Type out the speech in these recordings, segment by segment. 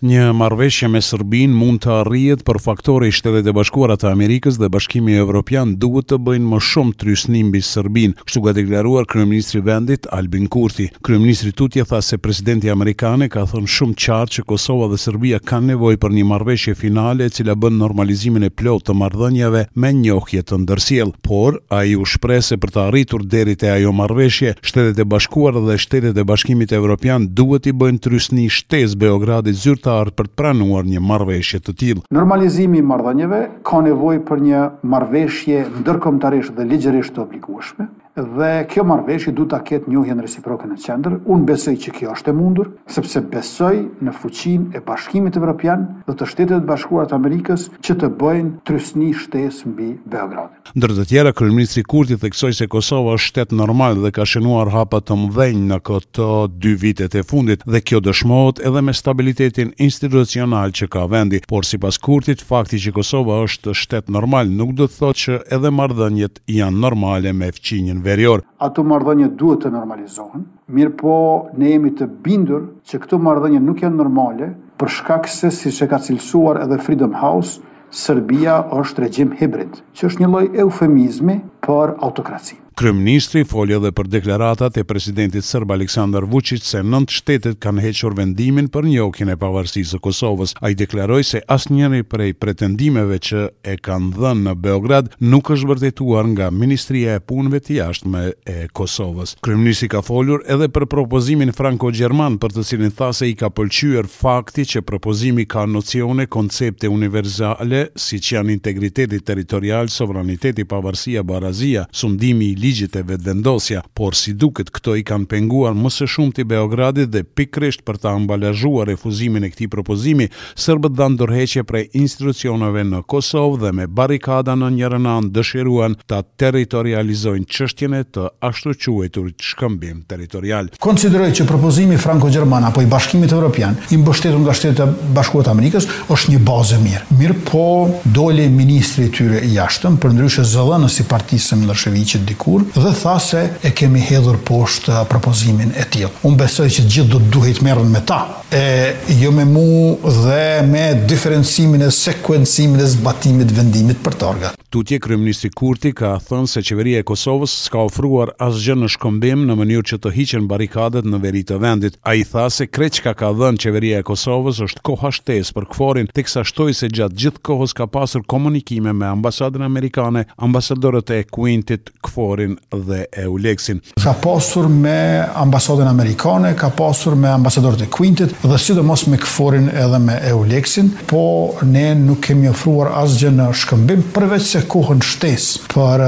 Një marrëveshje me Serbinë mund të arrihet por faktori i Shteteve të Bashkuara të Amerikës dhe Bashkimi Evropian duhet të bëjnë më shumë trysni mbi Serbinë, kështu ka deklaruar kryeministri i vendit Albin Kurti. Kryeministri tutje tha se presidenti amerikan ka thënë shumë qartë që Kosova dhe Serbia kanë nevojë për një marrëveshje finale e cila bën normalizimin e plotë të marrëdhënieve me njohje të ndërsjellë. Por, ai u shpreh se për të arritur deri te ajo marrëveshje, Shtetet e Bashkuara dhe shtetet e Bashkimit Evropian duhet t'i bëjnë trysni shtesë Beogradit zyrtar për të pranuar një marrëveshje të tillë. Normalizimi i marrëdhënieve ka nevojë për një marrëveshje ndërkombëtarisht dhe ligjërisht të obligueshme. Dhe kjo marrëveshje duhet ta ketë njohjen reciproke në qendër. Unë besoj që kjo është e mundur, sepse besoj në fuqinë e Bashkimit Evropian dhe të Shteteve të Bashkuara të Amerikës që të bëjnë trysni shtesë mbi Beogradin. Ndër të tjera, kryeministri Kurti theksoi se Kosova është shtet normal dhe ka shënuar hapa të mëdhenj në këto dy vitet e fundit dhe kjo dëshmohet edhe me stabilitetin institucional që ka vendi. Por sipas Kurtit, fakti që Kosova është shtet normal nuk do të thotë që edhe marrëdhëniet janë normale me fqinjin verior. Ato marrëdhënie duhet të normalizohen, mirëpo ne jemi të bindur që këto marrëdhënie nuk janë normale për shkak se siç e ka cilësuar edhe Freedom House, Serbia është regjim hibrid, që është një lloj eufemizmi për autokraci. Kryeministri foli edhe për deklaratat e presidentit serb Aleksandar Vuçiç se nëntë shtete kanë hequr vendimin për njohjen e pavarësisë së Kosovës. Ai deklaroi se asnjëri prej pretendimeve që e kanë dhënë në Beograd, nuk është vërtetuar nga Ministria e Punëve të Jashtme e Kosovës. Kryeministri ka folur edhe për propozimin franko-gjerman, për të cilin tha se i ka pëlqyer fakti që propozimi ka nocione, koncepte universale, siç janë integriteti territorial, sovraniteti, pavarësia, barazia, sundimi i ligjit e vetëvendosja. Por, si duket, këto i kanë penguar më së shumti Beogradit dhe pikërisht për ta ambalazhuar refuzimin e këtij propozimi, Serbët dhanë dorëheqje prej institucioneve në Kosovë dhe me barrikada në njërën anë dëshiruan ta territorializojnë çështjen në të ashtuquajtur shkëmbim territorial. Konsideroj që propozimi franko-gjerman apo i Bashkimit Evropian, i mbështetur nga Shtetet e Bashkuara të Amerikës, është një bazë e mirë. Mirëpo, doli ministri i tyre i Jashtëm, përndryshe zëdhënës i partisë së Millosheviqit dikur, dhe tha se e kemi hedhur poshtë propozimin e tillë. Unë besoj që gjithë do të duhej të merren me ta. e jo me mu dhe me diferencimin e sekuencimit e zbatimit të vendimit për targat. Tutje, kryeministri Kurti ka thënë se Qeveria e Kosovës s'ka ofruar asgjë në shkëmbim në mënyrë që të hiqen barrikadat në veri të vendit. Ai tha se krejt çka ka dhënë Qeveria e Kosovës është koha shtesë për KFOR-in, teksa shtoi se gjatë gjithë kohës ka pasur komunikime me Ambasadën Amerikane, ambasadorët e Quintit, KFOR-in dhe EULEX-in. Ka pasur me Ambasadën Amerikane, ka pasur me ambasadorët e Quintit dhe sidomos me KFOR-in edhe me EULEX-in, po ne nuk kemi ofruar asgjë në shkëmbim përveçse kohën shtesë për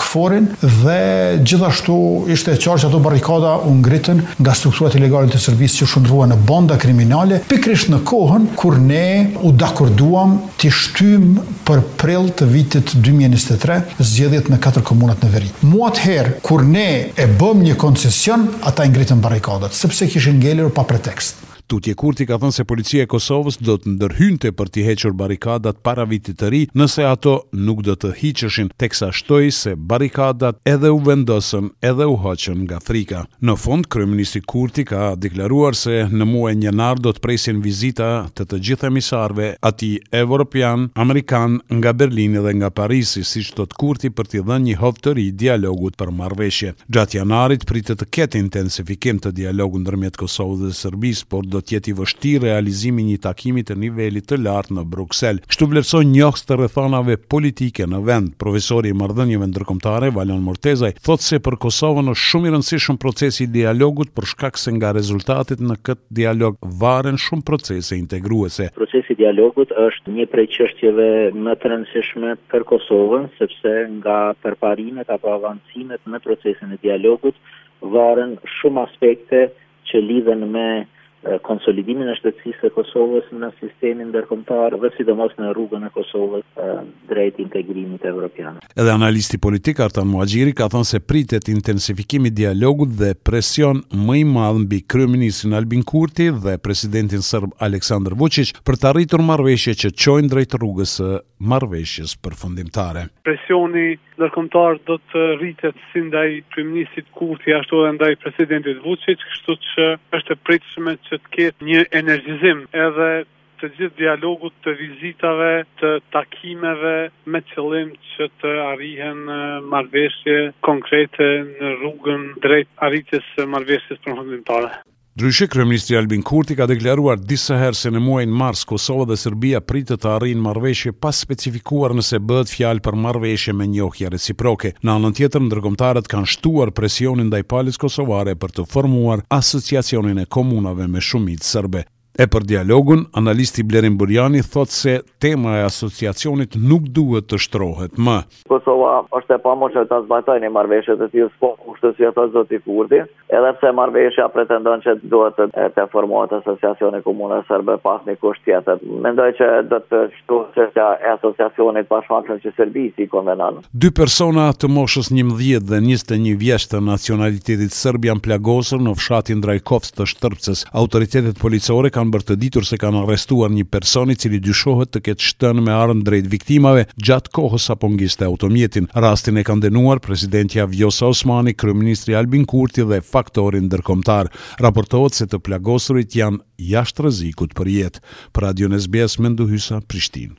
KFOR-in dhe gjithashtu ishte e qartë që ato barrikada u ngritën nga strukturat ilegale të Serbisë që u shndërruan në banda kriminale pikërisht në kohën kur ne u dakorduam t'i shtyjmë për prill të vitit dy mijë e njëzet e tre zgjedhjet në katër komunat në veri. Mu atëherë kur ne e bëmë një koncesion, ata i ngritën barrikadat, sepse kishin ngelur pa pretekst. Tutje Kurti ka thënë se Policia e Kosovës do të ndërhynte për t'i hequr barrikadat para Vitit të Ri, nëse ato nuk do të hiqeshin, teksa shtoi se barrikadat edhe u vendosën edhe u hoqën nga frika. Në fund, kryeministri Kurti ka deklaruar se në muajin janar do të presin vizita të të gjithë emisarëve, atij evropian, amerikan, nga Berlini dhe nga Parisi, siç thotë Kurti për t'i dhënë një hov të ri dialogut për marrëveshje. Gjatë janarit pritet të ketë intensifikim të dialogut ndërmjet Kosovës dhe Serbisë, por do të jetë i vështirë realizimi i një takimi të nivelit të lartë në Bruksel. Kështu vlerësojnë njohës të rrethanave politike në vend. Profesori i marrëdhënieve ndërkombëtare, Valon Murtezaj, thotë se për Kosovën është shumë i rëndësishëm procesi i dialogut për shkak se nga rezultatet në këtë dialog varen shumë procese integruese. Procesi i dialogut është një prej çështjeve më të rëndësishme për Kosovën, sepse nga përparimet apo avancimet në procesin e dialogut varen shumë aspekte që lidhen me konsolidimin e shtetësisë së Kosovës në sistemin ndërkombëtar dhe sidomos në rrugën e Kosovës drejt integrimit evropian. Edhe analisti politik Artan Muhaxhiri ka thënë se pritet intensifikim i dialogut dhe presion më i madh mbi kryeministrin Albin Kurti dhe presidentin serb Aleksandër Vuçiq për të arritur marrëveshje që çojnë drejt rrugës së marrëveshjes përfundimtare. Presioni ndërkombëtar do të rritet si ndaj kryeministrit Kurti ashtu edhe ndaj presidentit Vuçiq, kështu që është e pritshme që të ketë një energjizim edhe të gjithë dialogut të vizitave, të takimeve me qëllim që të arrihen marrëveshje konkrete në rrugën drejt arritjes së marrëveshjes përfundimtare. Ndryshe, kryeministri Albin Kurti ka deklaruar disa herë se në muajin mars Kosova dhe Serbia pritet të arrijnë marrëveshje pa specifikuar nëse bëhet fjalë për marrëveshje me njohje reciproke. Në anën tjetër, ndërkombëtarët kanë shtuar presionin ndaj palës kosovare për të formuar Asociacionin e Komunave me Shumicë Sërbe. E për Dialogun, analisti Blerim Burjani thotë se tema e Asociacionit nuk duhet të shtrohet më. Kosova është e pamundur ta zbatojë një marrëveshje të tillë, s'ka kushte, siç e thotë zoti Kurti. Edhe pse marrëveshja pretendon që duhet të, të formohet Asociacioni i Komunave Serbe pas një kusht tjetër, mendoj që do të shtrohet çështja e asociacionit pa shfaqur që Serbisë i konvenon. Dy persona të moshës njëmbëdhjetë dhe njëzet e një vjeç të nacionalitetit serb janë plagosur në fshatin Drajkovc të Shtërpcës. Autoritetet policore kanë bërë të ditur se kanë arrestuar një person i cili dyshohet të ketë shtënë me armë drejt viktimave, gjatë kohës sa po ngiste automjetin. Rastin e kanë dënuar presidentja Vjosa Osmani, kryeministri Albin Kurti dhe faktori ndërkombëtar. Raportohet se të plagosurit janë jashtë rrezikut për jetë. Për Radion SBS, Mendu Hysa, Prishtinë.